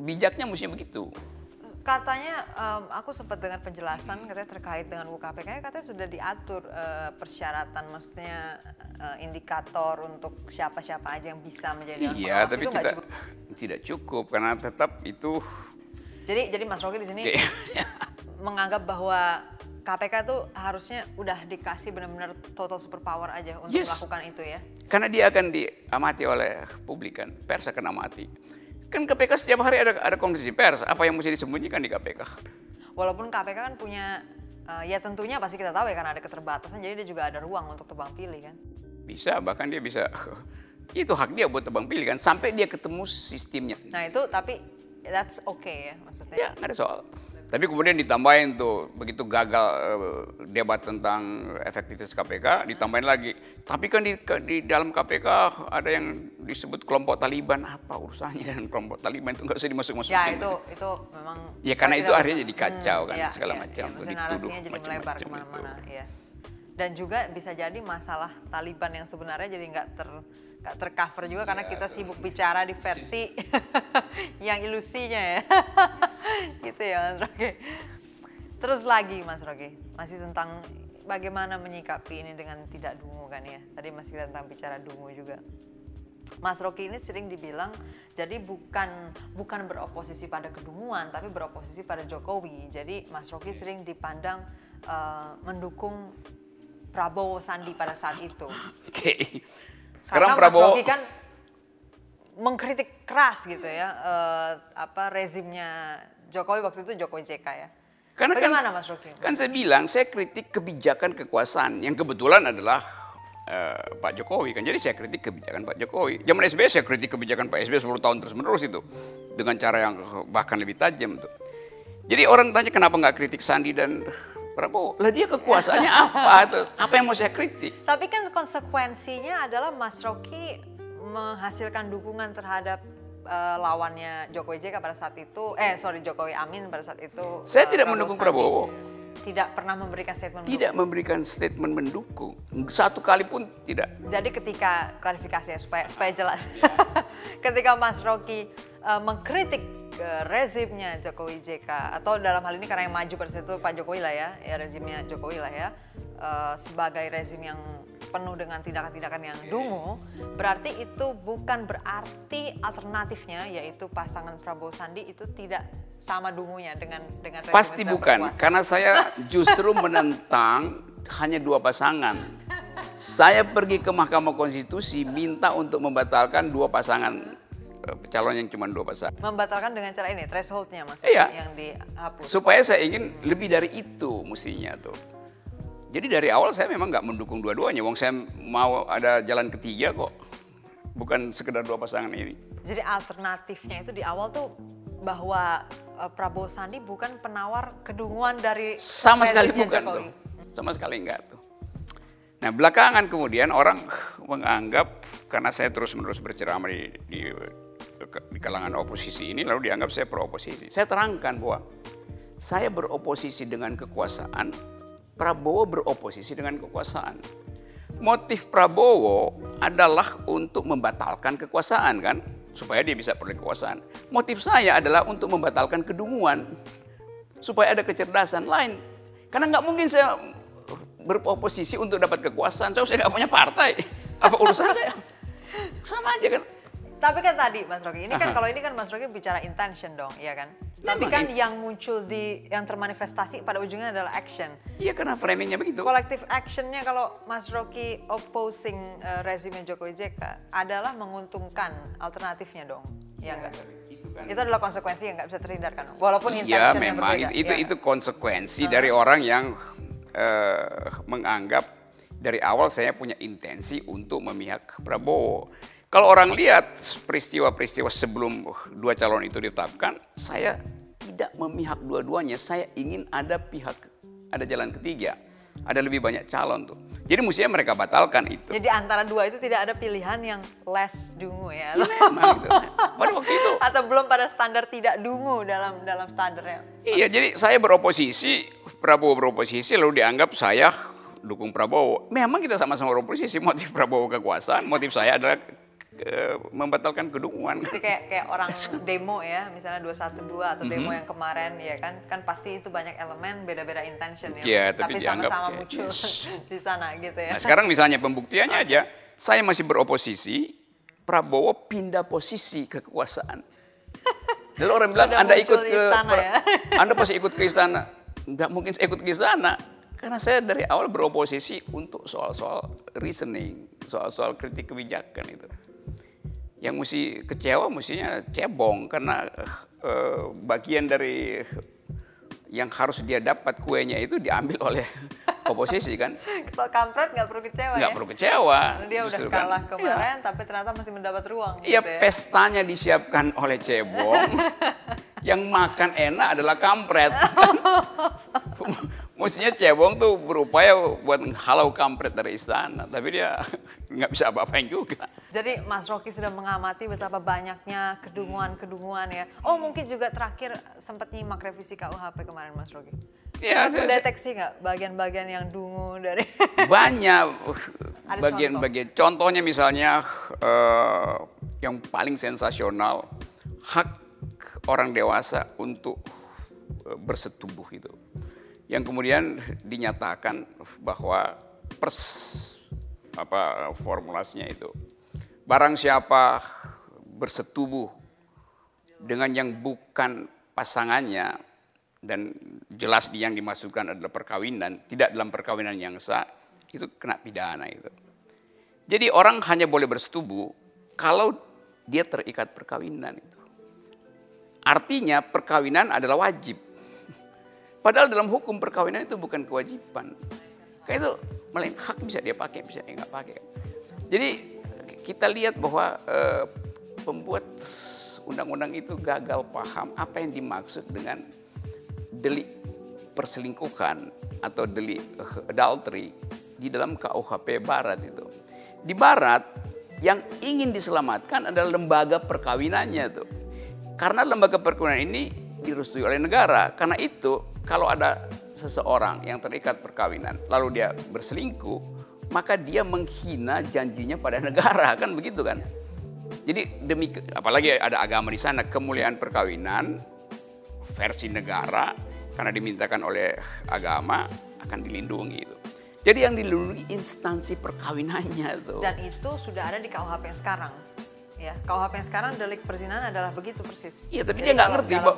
Speaker 2: bijaknya mestinya begitu.
Speaker 1: Katanya em, aku sempat dengar penjelasan katanya terkait dengan UKPK katanya sudah diatur eh, persyaratan maksudnya eh, indikator untuk siapa-siapa aja yang bisa menjadi
Speaker 2: Iya, tapi
Speaker 1: Itu
Speaker 2: tidak
Speaker 1: cukup.
Speaker 2: tidak cukup karena tetap itu
Speaker 1: Jadi jadi Mas Rocky di sini menganggap bahwa KPK itu harusnya udah dikasih benar-benar total superpower aja untuk
Speaker 2: Yes.
Speaker 1: melakukan itu ya.
Speaker 2: Karena dia akan diamati oleh publik kan, pers akan amati. Kan KPK setiap hari ada ada konferensi pers, apa yang mesti disembunyikan di KPK?
Speaker 1: Walaupun KPK kan punya eh, ya tentunya pasti kita tahu ya karena ada keterbatasan jadi dia juga ada ruang untuk tebang pilih kan.
Speaker 2: Bisa, bahkan dia bisa, itu hak dia buat tebang pilih kan, sampai dia ketemu sistemnya.
Speaker 1: Nah itu tapi that's okay ya maksudnya.
Speaker 2: Ya, nggak ada soal. Tapi kemudian ditambahin tuh, begitu gagal eh, debat tentang efektivitas KPK, ditambahin lagi. Tapi kan di, di dalam KPK ada yang disebut kelompok Taliban. Apa urusannya dengan kelompok Taliban itu nggak usah dimasuk-masukin.
Speaker 1: Ya itu itu memang.
Speaker 2: Ya, karena itu akhirnya jadi kacau kan,
Speaker 1: iya,
Speaker 2: segala
Speaker 1: iya,
Speaker 2: macam
Speaker 1: maksudnya
Speaker 2: dituduh
Speaker 1: narasinya jadi melebar
Speaker 2: macam-macam
Speaker 1: ke mana-mana.
Speaker 2: itu.
Speaker 1: Iya. Dan juga bisa jadi masalah Taliban yang sebenarnya jadi nggak ter nggak tercover juga karena
Speaker 2: Iya,
Speaker 1: kita sibuk bicara di versi yang ilusinya ya. gitu ya Mas Rocky. Terus lagi Mas Rocky, masih tentang bagaimana menyikapi ini dengan tidak dungu kan ya. Tadi masih kita tentang bicara dungu juga. Mas Rocky ini sering dibilang jadi bukan bukan beroposisi pada kedunguan tapi beroposisi pada Jokowi. Jadi Mas Rocky sering dipandang eh, mendukung Prabowo Sandi pada saat itu.
Speaker 2: Oke.
Speaker 1: Karena
Speaker 2: Sekarang
Speaker 1: Mas
Speaker 2: Prabowo
Speaker 1: Rocky kan mengkritik keras gitu ya eh, apa rezimnya Jokowi waktu itu Jokowi JK ya.
Speaker 2: Karena kan-
Speaker 1: Bagaimana Mas Rocky?
Speaker 2: Kan saya bilang, saya kritik kebijakan kekuasaan yang kebetulan adalah eh, Pak Jokowi kan. Jadi saya kritik kebijakan Pak Jokowi. Zaman SBY saya kritik kebijakan Pak SBY 10 tahun terus menerus itu dengan cara yang bahkan lebih tajam tuh. Jadi orang tanya kenapa nggak kritik Sandi dan Prabowo? Lah dia kekuasaannya apa tuh? Apa yang mau saya kritik?
Speaker 1: Tapi kan konsekuensinya adalah Mas Rocky menghasilkan dukungan terhadap eh, lawannya Jokowi JK pada saat itu, eh sorry Jokowi Amin pada saat itu.
Speaker 2: Saya
Speaker 1: eh,
Speaker 2: tidak mendukung
Speaker 1: Sandi.
Speaker 2: Prabowo.
Speaker 1: Tidak pernah memberikan statement.
Speaker 2: Tidak memberikan statement mendukung. Satu kali pun tidak.
Speaker 1: mendukung. Jadi ketika klarifikasi ya supaya supaya jelas, ketika Mas Rocky eh, mengkritik eh, rezimnya Jokowi JK atau dalam hal ini karena yang maju pada itu Pak Jokowi lah ya, ya rezimnya Jokowi lah ya, eh, sebagai rezim yang penuh dengan tindakan-tindakan yang dungu, berarti itu bukan berarti alternatifnya yaitu pasangan Prabowo Sandi itu tidak sama dungunya dengan dengan
Speaker 2: Pasti bukan,
Speaker 1: berkuasa.
Speaker 2: karena saya justru menentang hanya dua pasangan. Saya pergi ke Mahkamah Konstitusi minta untuk membatalkan dua pasangan eh, calon yang cuma dua pasangan.
Speaker 1: membatalkan dengan cara ini thresholdnya mas
Speaker 2: Iya.
Speaker 1: yang dihapus.
Speaker 2: Supaya saya ingin lebih dari itu mestinya tuh. Jadi dari awal saya memang nggak mendukung dua-duanya. Wong saya mau ada jalan ketiga kok. Bukan sekedar dua pasangan ini.
Speaker 1: Jadi alternatifnya itu di awal tuh bahwa Prabowo Sandi bukan penawar kedunguan dari
Speaker 2: Sama sekali bukan.
Speaker 1: Jokowi.
Speaker 2: tuh. sama sekali enggak tuh. Nah belakangan kemudian orang menganggap karena saya terus-menerus berceramah di, di, di kalangan oposisi ini lalu dianggap saya pro oposisi. Saya terangkan bahwa saya beroposisi dengan kekuasaan, Prabowo beroposisi dengan kekuasaan. Motif Prabowo adalah untuk membatalkan kekuasaan kan, supaya dia bisa peroleh kekuasaan. Motif saya adalah untuk membatalkan kedunguan, supaya ada kecerdasan lain. Karena nggak mungkin saya beroposisi untuk dapat kekuasaan. Saya nggak punya partai. Apa urusan saya? Sama aja kan.
Speaker 1: Tapi kan tadi Mas Rocky, ini kan kalau ini kan Mas Rocky bicara intention dong, iya kan? Tapi kan yang muncul di, yang termanifestasi pada ujungnya adalah action.
Speaker 2: Iya karena framingnya begitu.
Speaker 1: Kolektif actionnya kalau Mas Rocky opposing uh, rezimnya Jokowi JK adalah menguntungkan alternatifnya dong, ya enggak? Itu, kan. itu adalah konsekuensi yang nggak bisa terhindarkan, walaupun
Speaker 2: iya, memang berbeda. Itu, ya itu, itu konsekuensi uh. dari orang yang uh, menganggap dari awal saya punya intensi untuk memihak Prabowo. Kalau orang lihat peristiwa-peristiwa sebelum dua calon itu ditetapkan, saya tidak memihak dua-duanya. Saya ingin ada pihak, ada jalan ketiga. Ada lebih banyak calon tuh. Jadi mestinya mereka batalkan itu.
Speaker 1: Jadi antara dua itu tidak ada pilihan yang less dungu ya?
Speaker 2: ya memang itu. Pada waktu itu.
Speaker 1: Atau belum pada standar tidak dungu dalam dalam standarnya.
Speaker 2: Iya, jadi saya beroposisi, Prabowo beroposisi, lalu dianggap saya dukung Prabowo. Memang kita sama-sama beroposisi, motif Prabowo kekuasaan, motif saya adalah membatalkan kedunguan.
Speaker 1: Jadi kayak kayak orang demo ya, misalnya 212 atau demo mm -hmm. yang kemarin ya kan, kan pasti itu banyak elemen beda-beda intention ya.
Speaker 2: Yeah, tapi,
Speaker 1: sama-sama muncul yes. di sana gitu ya.
Speaker 2: Nah, sekarang misalnya pembuktiannya aja, saya masih beroposisi, Prabowo pindah posisi kekuasaan. Lalu orang bilang, Anda ikut ke istana, ya? Anda pasti ikut ke istana. Enggak mungkin saya ikut ke istana. Karena saya dari awal beroposisi untuk soal-soal reasoning, soal-soal kritik kebijakan itu yang mesti kecewa mestinya cebong karena uh, bagian dari yang harus dia dapat kuenya itu diambil oleh oposisi kan.
Speaker 1: Kalau kampret nggak perlu kecewa
Speaker 2: Nggak
Speaker 1: ya?
Speaker 2: perlu kecewa.
Speaker 1: Dia udah kan. kalah kemarin ya. tapi ternyata masih mendapat ruang.
Speaker 2: Iya gitu ya. pestanya disiapkan oleh cebong. yang makan enak adalah kampret. Mestinya cebong tuh berupaya buat halau kampret dari istana, tapi dia nggak bisa apa-apain juga.
Speaker 1: Jadi Mas Rocky sudah mengamati betapa banyaknya kedunguan-kedunguan ya. Oh mungkin juga terakhir sempat nyimak revisi KUHP kemarin Mas Rocky. Ya, deteksi nggak bagian-bagian yang dungu dari?
Speaker 2: Banyak bagian-bagian. Contoh? Contohnya misalnya uh, yang paling sensasional hak orang dewasa untuk uh, bersetubuh itu yang kemudian dinyatakan bahwa pers apa formulasinya itu barang siapa bersetubuh dengan yang bukan pasangannya dan jelas yang dimasukkan adalah perkawinan tidak dalam perkawinan yang sah itu kena pidana itu. Jadi orang hanya boleh bersetubuh kalau dia terikat perkawinan itu. Artinya perkawinan adalah wajib Padahal dalam hukum perkawinan itu bukan kewajiban. Kayak itu melain hak bisa dia pakai, bisa dia nggak pakai. Jadi kita lihat bahwa eh, pembuat undang-undang itu gagal paham apa yang dimaksud dengan delik perselingkuhan atau delik adultery di dalam KUHP Barat itu. Di Barat yang ingin diselamatkan adalah lembaga perkawinannya tuh. Karena lembaga perkawinan ini direstui oleh negara. Karena itu kalau ada seseorang yang terikat perkawinan lalu dia berselingkuh, maka dia menghina janjinya pada negara kan begitu kan? Jadi demi apalagi ada agama di sana kemuliaan perkawinan versi negara karena dimintakan oleh agama akan dilindungi itu. Jadi yang dilindungi instansi perkawinannya itu.
Speaker 1: Dan itu sudah ada di KUHP yang sekarang ya KUHP yang sekarang delik perzinahan adalah begitu persis.
Speaker 2: Iya, tapi Jadi dia nggak ngerti, Pak.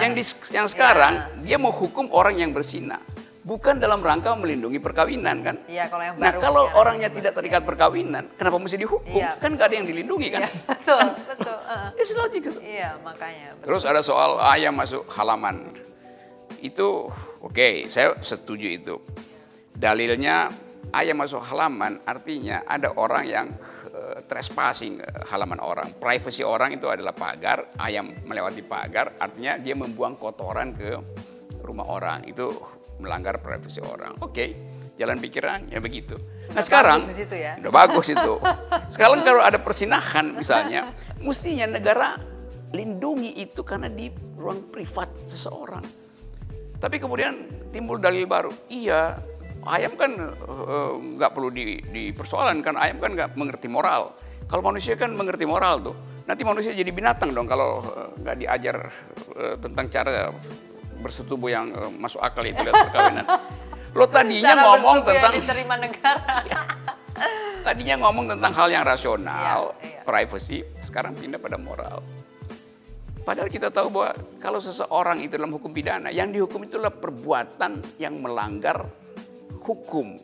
Speaker 2: Yang di, yang sekarang ya. dia mau hukum orang yang berzina, bukan dalam rangka melindungi perkawinan kan?
Speaker 1: Iya, kalau yang
Speaker 2: Nah,
Speaker 1: baru,
Speaker 2: kalau ya, orangnya ya. tidak terikat perkawinan, kenapa mesti dihukum? Ya. Kan nggak ada yang dilindungi kan?
Speaker 1: Ya, betul, betul. Uh.
Speaker 2: It's logic itu.
Speaker 1: Iya, makanya.
Speaker 2: Betul. Terus ada soal ayam masuk halaman. Itu oke, okay, saya setuju itu. Dalilnya ayam masuk halaman artinya ada orang yang trespassing eh, halaman orang. Privacy orang itu adalah pagar, ayam melewati pagar, artinya dia membuang kotoran ke rumah orang. Itu melanggar privasi orang. Oke, jalan pikiran ya begitu. Nah
Speaker 1: Udah
Speaker 2: sekarang
Speaker 1: bagus di situ ya.
Speaker 2: udah bagus itu. Sekarang kalau ada persinahan misalnya, mestinya negara lindungi itu karena di ruang privat seseorang. Tapi kemudian timbul dalil baru. Iya, ayam kan eh, nggak perlu di, dipersoalan kan ayam kan nggak mengerti moral. Kalau manusia kan mengerti moral tuh. Nanti manusia jadi binatang dong kalau eh, nggak diajar eh, tentang cara bersetubuh yang eh, masuk akal itu lihat perkawinan. Lo tadinya
Speaker 1: Cara
Speaker 2: ngomong
Speaker 1: bersetubuh yang
Speaker 2: tentang
Speaker 1: diterima negara.
Speaker 2: tadinya ngomong tentang hal yang rasional,
Speaker 1: Iya, iya.
Speaker 2: privacy, sekarang pindah pada moral. Padahal kita tahu bahwa kalau seseorang itu dalam hukum pidana, yang dihukum itulah perbuatan yang melanggar hukum.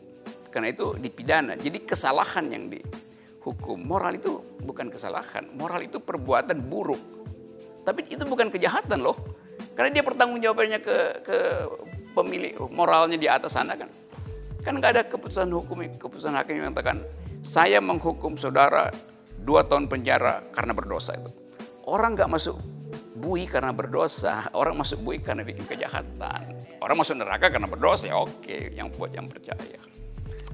Speaker 2: Karena itu dipidana. Jadi kesalahan yang dihukum. Moral itu bukan kesalahan. Moral itu perbuatan buruk. Tapi itu bukan kejahatan loh. Karena dia pertanggungjawabannya ke, ke pemilik moralnya di atas sana kan. Kan nggak ada keputusan hukum, keputusan hakim yang mengatakan saya menghukum saudara dua tahun penjara karena berdosa itu. Orang nggak masuk bui karena berdosa, orang masuk bui karena bikin kejahatan. Orang masuk neraka karena berdosa, ya oke, yang buat yang percaya.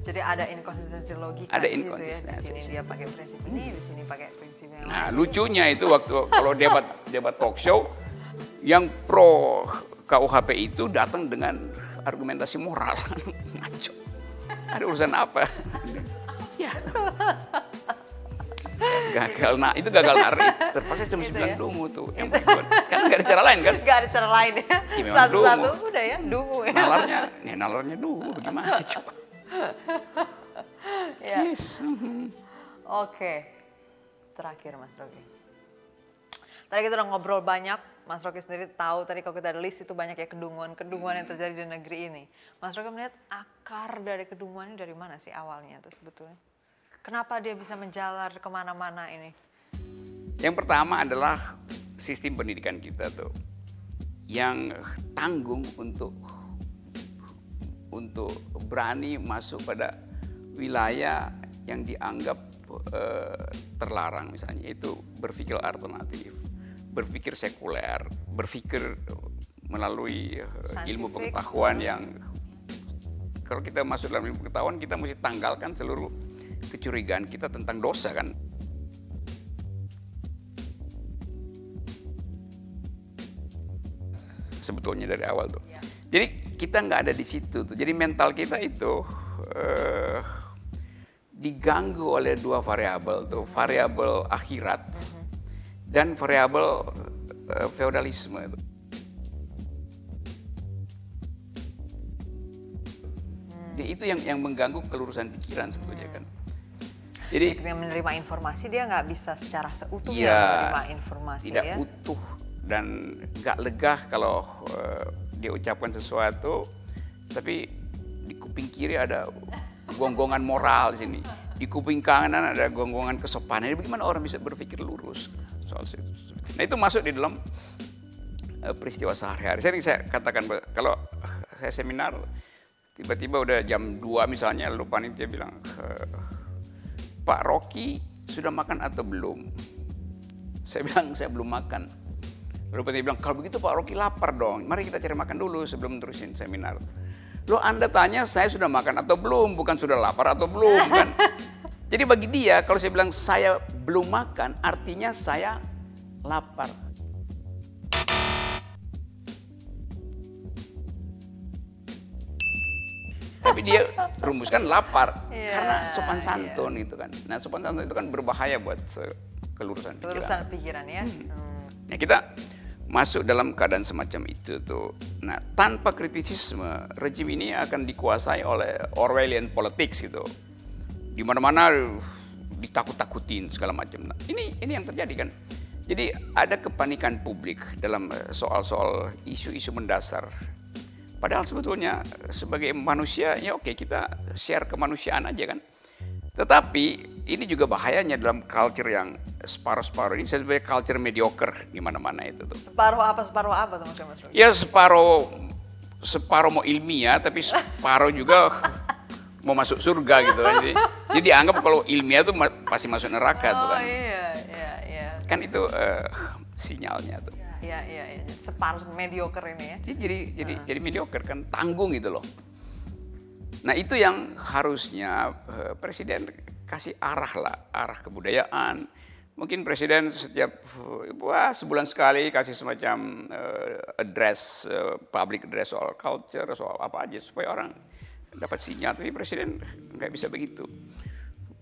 Speaker 1: Jadi ada inkonsistensi logika
Speaker 2: Ada
Speaker 1: di situ ya.
Speaker 2: inkonsistensi.
Speaker 1: Di sini dia pakai prinsip ini, di sini pakai prinsip yang
Speaker 2: Nah
Speaker 1: lain.
Speaker 2: lucunya itu waktu kalau debat debat talk show, yang pro KUHP itu datang dengan argumentasi moral, ngaco. Ada urusan apa? ya. Gagal, nah itu gagal narik. Terpaksa cuma
Speaker 1: Itu
Speaker 2: sembilan
Speaker 1: ya.
Speaker 2: dungu tuh. Yang berbuat. Karena nggak ada cara lain kan?
Speaker 1: Gak ada cara lain ya.
Speaker 2: Ya,
Speaker 1: Satu-satu
Speaker 2: dungu.
Speaker 1: udah ya, dungu ya.
Speaker 2: Nalarnya, ya nalarnya dulu bagaimana coba?
Speaker 1: Ya.
Speaker 2: Yes.
Speaker 1: Oke. Terakhir Mas Rocky. Tadi kita udah ngobrol banyak, Mas Rocky sendiri tahu tadi kalau kita ada list itu banyak ya kedunguan-kedunguan yang terjadi di negeri ini. Mas Rocky melihat akar dari kedunguan ini dari mana sih awalnya tuh sebetulnya? Kenapa dia bisa menjalar ke mana-mana ini?
Speaker 2: Yang pertama adalah sistem pendidikan kita tuh yang tanggung untuk untuk berani masuk pada wilayah yang dianggap eh, terlarang misalnya itu berpikir alternatif, berpikir sekuler, berpikir melalui eh, ilmu
Speaker 1: Scientific.
Speaker 2: pengetahuan yang kalau kita masuk dalam ilmu pengetahuan kita mesti tanggalkan seluruh kecurigaan kita tentang dosa kan. sebetulnya dari awal tuh. Jadi kita nggak ada di situ tuh. Jadi mental kita itu eh, diganggu oleh dua variabel tuh, variabel akhirat dan variabel eh, feodalisme itu. Jadi itu yang yang mengganggu kelurusan pikiran sebetulnya kan. Jadi
Speaker 1: Ketika menerima informasi dia nggak bisa secara seutuhnya
Speaker 2: Iya,
Speaker 1: menerima informasi
Speaker 2: tidak
Speaker 1: ya.
Speaker 2: utuh dan nggak legah kalau eh, dia ucapkan sesuatu, tapi di kuping kiri ada gonggongan moral di sini, di kuping kanan ada gonggongan kesopanan. Jadi bagaimana orang bisa berpikir lurus soal itu? Nah itu masuk di dalam eh, peristiwa sehari-hari. Sering saya katakan kalau saya seminar tiba-tiba udah jam 2 misalnya lalu panitia bilang "Eh, Pak Rocky sudah makan atau belum? Saya bilang saya belum makan. Lalu panitia bilang kalau begitu Pak Rocky lapar dong. Mari kita cari makan dulu sebelum terusin seminar. Lo Anda tanya saya sudah makan atau belum, bukan sudah lapar atau belum kan? Jadi bagi dia kalau saya bilang saya belum makan artinya saya lapar. Tapi dia rumuskan lapar
Speaker 1: Iya,
Speaker 2: karena sopan
Speaker 1: iya.
Speaker 2: santun itu kan. Nah sopan santun itu kan berbahaya buat kelurusan pikiran.
Speaker 1: Kelurusan pikiran ya. Hmm.
Speaker 2: Nah kita masuk dalam keadaan semacam itu tuh. Nah tanpa kritisisme rejim ini akan dikuasai oleh Orwellian politics gitu. Di mana-mana uh, ditakut-takutin segala macam. Nah, ini ini yang terjadi kan. Jadi ada kepanikan publik dalam eh, soal-soal isu-isu mendasar. Padahal sebetulnya sebagai manusia ya oke kita share kemanusiaan aja kan. Tetapi ini juga bahayanya dalam culture yang separuh-separuh ini saya sebagai culture mediocre di mana-mana itu tuh.
Speaker 1: Separuh apa separuh apa tuh Mas?
Speaker 2: Ya separuh separuh mau ilmiah tapi separuh juga mau masuk surga gitu kan. Jadi, jadi dianggap kalau ilmiah tuh pasti masuk neraka tuh
Speaker 1: Oh
Speaker 2: kan.
Speaker 1: iya, iya, iya.
Speaker 2: Kan itu eh, sinyalnya tuh.
Speaker 1: Iya, iya, iya. Separuh mediocre ini ya.
Speaker 2: Dia jadi jadi jadi mediocre kan tanggung gitu loh. Nah itu yang harusnya eh, presiden kasih arah lah, arah kebudayaan. Mungkin presiden setiap eh, wah sebulan sekali kasih semacam eh, address, eh, public address soal culture, soal apa aja supaya orang dapat sinyal. Tapi presiden nggak bisa begitu.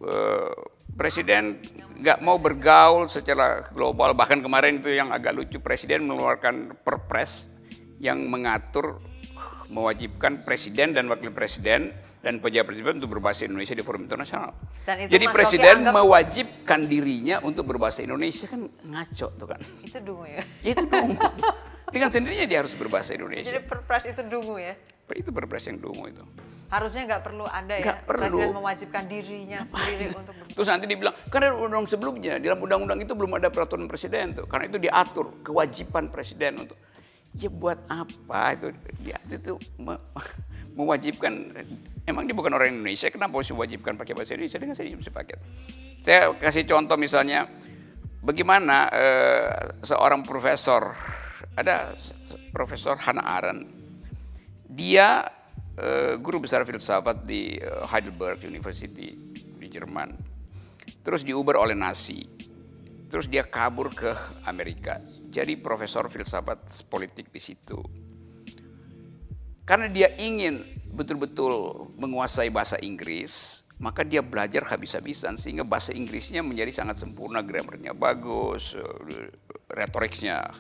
Speaker 2: Eh, presiden nggak mau bergaul secara global. Bahkan kemarin itu yang agak lucu, presiden mengeluarkan perpres yang mengatur mewajibkan presiden dan wakil presiden dan pejabat pejabat untuk berbahasa Indonesia di forum internasional.
Speaker 1: Dan itu
Speaker 2: Jadi
Speaker 1: Mas
Speaker 2: presiden
Speaker 1: anggap-
Speaker 2: mewajibkan dirinya untuk berbahasa Indonesia kan ngaco tuh kan.
Speaker 1: Itu dungu ya.
Speaker 2: Ya itu dungu. Dengan sendirinya dia harus berbahasa Indonesia.
Speaker 1: Jadi perpres itu dungu ya.
Speaker 2: Itu perpres yang dungu itu.
Speaker 1: Harusnya nggak perlu ada ya.
Speaker 2: Nggak perlu.
Speaker 1: Presiden mewajibkan dirinya sendiri untuk ber-
Speaker 2: Terus nanti dibilang, karena undang sebelumnya, dalam undang-undang itu belum ada peraturan presiden tuh. Karena itu diatur, kewajiban presiden untuk. Ya buat apa itu? Dia itu me- mewajibkan, emang dia bukan orang Indonesia, kenapa harus diwajibkan pakai bahasa Indonesia? Dengan saya bisa pakai. Saya kasih contoh misalnya, bagaimana eh, seorang profesor, ada Profesor Hannah Arendt, dia eh, guru besar filsafat di eh, Heidelberg University di Jerman. Terus diuber oleh Nazi. Terus dia kabur ke Amerika. Jadi profesor filsafat politik di situ. Karena dia ingin betul-betul menguasai bahasa Inggris, maka dia belajar habis-habisan sehingga bahasa Inggrisnya menjadi sangat sempurna, grammarnya bagus, eh, retoriknya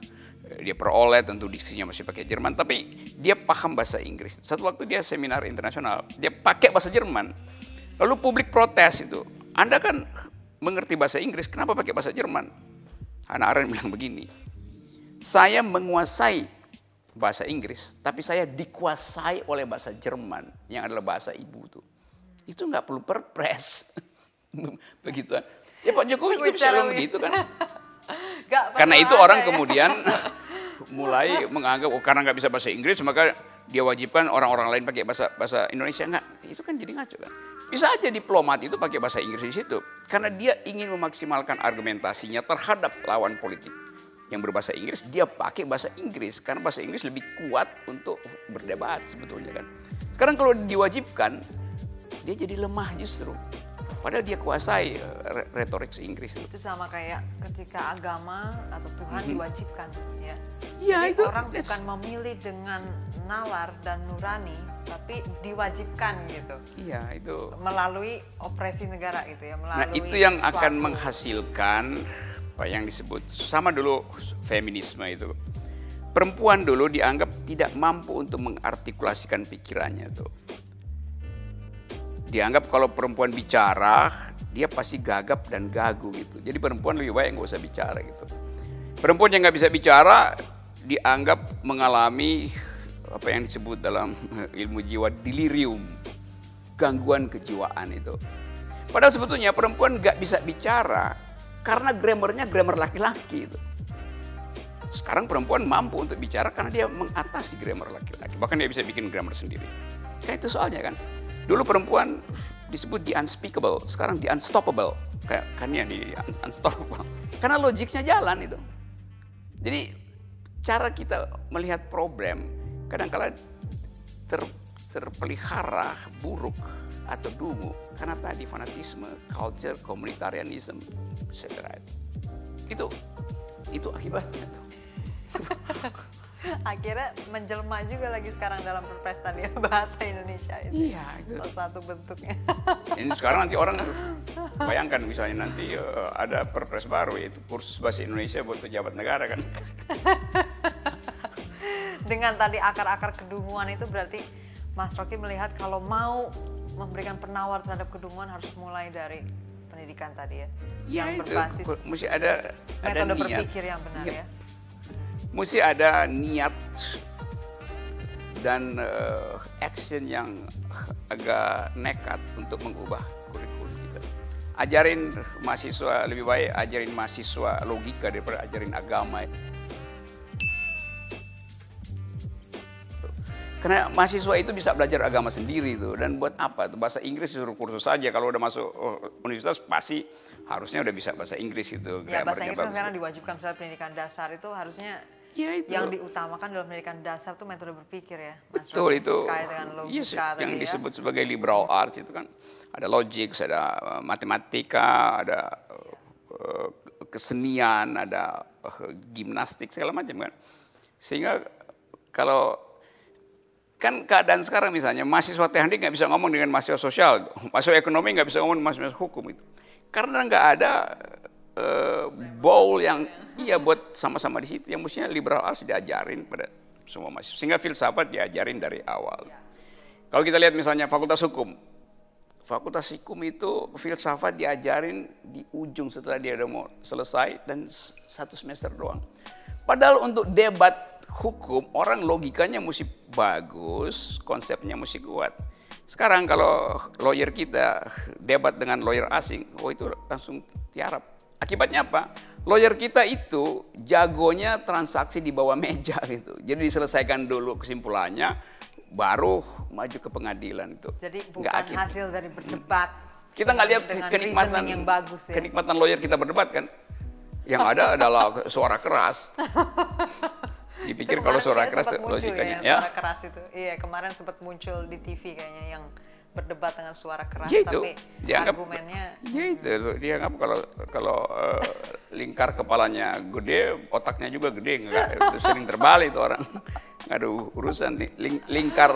Speaker 2: dia peroleh, tentu diksinya masih pakai Jerman, tapi dia paham bahasa Inggris. Satu waktu dia seminar internasional, dia pakai bahasa Jerman. Lalu publik protes itu, Anda kan mengerti bahasa Inggris, kenapa pakai bahasa Jerman? Hannah Arendt bilang begini, saya menguasai bahasa Inggris, tapi saya dikuasai oleh bahasa Jerman yang adalah bahasa ibu tuh. Itu nggak perlu perpres. begitu. Ya Pak Jokowi juga bisa bilang begitu kan. Karena itu orang
Speaker 1: ya.
Speaker 2: kemudian mulai menganggap oh karena nggak bisa bahasa Inggris maka dia wajibkan orang-orang lain pakai bahasa bahasa Indonesia. Nggak itu kan jadi ngaco kan? Bisa aja diplomat itu pakai bahasa Inggris di situ karena dia ingin memaksimalkan argumentasinya terhadap lawan politik yang berbahasa Inggris dia pakai bahasa Inggris karena bahasa Inggris lebih kuat untuk berdebat sebetulnya kan? Sekarang kalau diwajibkan dia jadi lemah justru padahal dia kuasai eh, re- retorik Inggris itu
Speaker 1: itu sama kayak ketika agama atau Tuhan diwajibkan ya.
Speaker 2: Iya, itu-
Speaker 1: orang
Speaker 2: that's-
Speaker 1: bukan memilih dengan nalar dan nurani, tapi diwajibkan gitu
Speaker 2: iya itu
Speaker 1: melalui opresi negara gitu ya, melalui
Speaker 2: Nah itu yang akan
Speaker 1: suatu-
Speaker 2: menghasilkan apa yang disebut sama dulu feminisme itu. Perempuan dulu dianggap tidak mampu untuk mengartikulasikan pikirannya tuh. Dianggap kalau perempuan bicara, dia pasti gagap dan gagu gitu. Jadi perempuan lebih baik nggak usah bicara gitu. Perempuan yang nggak bisa bicara dianggap mengalami apa yang disebut dalam ilmu jiwa delirium, gangguan kejiwaan itu. Padahal sebetulnya perempuan nggak bisa bicara karena grammarnya grammar laki-laki itu. Sekarang perempuan mampu untuk bicara karena dia mengatasi grammar laki-laki. Bahkan dia bisa bikin grammar sendiri. Kayak itu soalnya kan. Dulu perempuan disebut the unspeakable, sekarang the unstoppable. Kayak kan ya di un- unstoppable. Karena logiknya jalan itu. Jadi cara kita melihat problem kadang-kala ter, terpelihara buruk atau dungu karena tadi fanatisme, culture, komunitarianisme, etc. Itu itu akibatnya.
Speaker 1: akhirnya menjelma juga lagi sekarang dalam perpres tadi ya, bahasa Indonesia itu.
Speaker 2: Iya, itu.
Speaker 1: Salah satu bentuknya.
Speaker 2: Ini sekarang nanti orang bayangkan misalnya nanti eh, ada perpres baru yaitu kursus bahasa Indonesia buat pejabat negara kan.
Speaker 1: Dengan tadi akar-akar kedunguan itu berarti Mas Rocky melihat kalau mau memberikan penawar terhadap kedunguan harus mulai dari pendidikan tadi ya.
Speaker 2: Ya
Speaker 1: yang
Speaker 2: itu
Speaker 1: berbasis
Speaker 2: mesti ada ada
Speaker 1: metode
Speaker 2: niat.
Speaker 1: berpikir yang benar
Speaker 2: Iya.
Speaker 1: ya.
Speaker 2: Mesti ada niat dan eh, action yang agak nekat untuk mengubah kurikulum kita. Ajarin mahasiswa lebih baik ajarin mahasiswa logika daripada ajarin agama. Karena mahasiswa itu bisa belajar agama sendiri tuh. Dan buat apa tuh? Bahasa Inggris disuruh kursus saja. Kalau udah masuk oh, universitas pasti harusnya udah bisa bahasa Inggris itu
Speaker 1: Ya bahasa Inggris kan sekarang diwajibkan. Misalnya pendidikan dasar itu harusnya
Speaker 2: Ya, itu.
Speaker 1: Yang diutamakan dalam pendidikan dasar tuh metode berpikir ya. Mas
Speaker 2: Betul itu.
Speaker 1: Dengan logika
Speaker 2: Yes,
Speaker 1: tadi
Speaker 2: yang
Speaker 1: ya.
Speaker 2: disebut sebagai liberal arts itu kan ada logic, ada uh, matematika, ada uh, kesenian, ada uh, gimnastik segala macam kan. Sehingga kalau kan keadaan sekarang misalnya mahasiswa teknik nggak bisa ngomong dengan mahasiswa sosial, mahasiswa ekonomi nggak bisa ngomong dengan mahasiswa hukum itu, karena nggak ada uh, bowl yang iya buat sama-sama di situ. Yang mestinya liberal arts diajarin pada semua mahasiswa, sehingga filsafat diajarin dari awal. Kalau kita lihat misalnya fakultas hukum, fakultas hukum itu filsafat diajarin di ujung setelah dia udah mau selesai dan satu semester doang. Padahal untuk debat hukum orang logikanya mesti bagus, konsepnya mesti kuat. Sekarang kalau lawyer kita debat dengan lawyer asing, oh itu langsung tiarap. Akibatnya apa? Lawyer kita itu jagonya transaksi di bawah meja gitu. Jadi diselesaikan dulu kesimpulannya, baru maju ke pengadilan itu.
Speaker 1: Jadi bukan
Speaker 2: Nggak
Speaker 1: hasil dari berdebat.
Speaker 2: Kita nggak lihat kenikmatan
Speaker 1: yang bagus ya.
Speaker 2: kenikmatan lawyer kita berdebat kan. Yang ada adalah suara keras. Dipikir kalau suara keras
Speaker 1: muncul
Speaker 2: logikanya
Speaker 1: ya,
Speaker 2: ya.
Speaker 1: Suara keras itu. Iya, kemarin sempat muncul di TV kayaknya yang berdebat dengan suara keras
Speaker 2: Ya itu,
Speaker 1: tapi
Speaker 2: dianggap,
Speaker 1: argumennya
Speaker 2: ya itu, dia anggap kalau kalau eh, lingkar kepalanya gede, otaknya juga gede, enggak, itu sering terbalik itu orang, nggak ada urusan. Ling- lingkar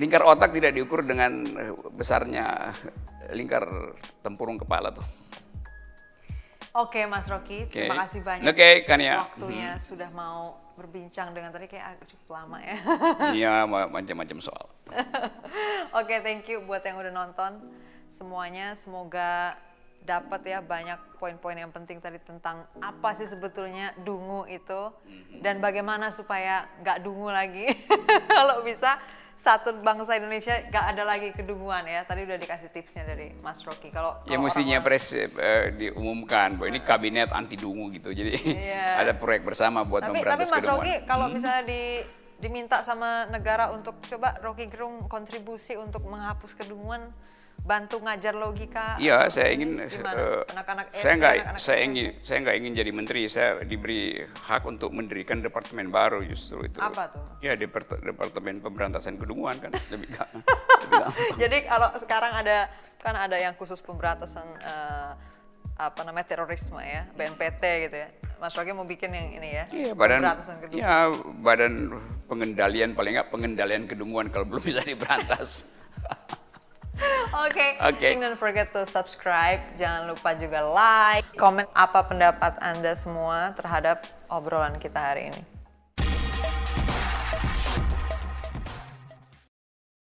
Speaker 2: lingkar otak tidak diukur dengan eh, besarnya lingkar tempurung kepala tuh.
Speaker 1: Oke Mas Rocky, terima
Speaker 2: Oke.
Speaker 1: kasih banyak
Speaker 2: Oke, Kania.
Speaker 1: waktunya sudah mau berbincang dengan tadi kayak cukup lama ya.
Speaker 2: Iya, ma- macam-macam soal.
Speaker 1: Oke, thank you buat yang udah nonton semuanya. Semoga dapat ya banyak poin-poin yang penting tadi tentang apa sih sebetulnya dungu itu dan bagaimana supaya nggak dungu lagi. Kalau bisa satu bangsa Indonesia nggak ada lagi kedunguan ya. Tadi udah dikasih tipsnya dari Mas Rocky. Kalau
Speaker 2: Ya mestinya pres eh, diumumkan bahwa ini kabinet anti dungu gitu. Jadi
Speaker 1: Iya.
Speaker 2: ada proyek bersama buat
Speaker 1: tapi, tapi
Speaker 2: memberantas
Speaker 1: Mas
Speaker 2: kedunguan.
Speaker 1: Rocky kalau misalnya di diminta sama negara untuk coba Rocky Gerung kontribusi untuk menghapus kedunguan bantu ngajar logika
Speaker 2: Iya, saya ingin eh,
Speaker 1: Anak-anak
Speaker 2: saya
Speaker 1: SD,
Speaker 2: nggak
Speaker 1: anak-anak
Speaker 2: saya
Speaker 1: SMP?
Speaker 2: ingin saya nggak ingin jadi menteri. Saya diberi hak untuk mendirikan departemen baru justru itu.
Speaker 1: Apa tuh?
Speaker 2: Ya depart- departemen pemberantasan kedunguan kan lebih ga- lebih gampang.
Speaker 1: Jadi kalau sekarang ada kan ada yang khusus pemberantasan eh, apa namanya terorisme ya, BNPT gitu ya. Mas Rocky mau bikin yang ini ya.
Speaker 2: Iya, badan
Speaker 1: pemberantasan kedunguan.
Speaker 2: ya badan pengendalian paling nggak pengendalian kedunguan kalau belum bisa diberantas.
Speaker 1: Oke,
Speaker 2: Oke.
Speaker 1: don't forget to subscribe. Jangan lupa juga like, komen apa pendapat Anda semua terhadap obrolan kita hari ini.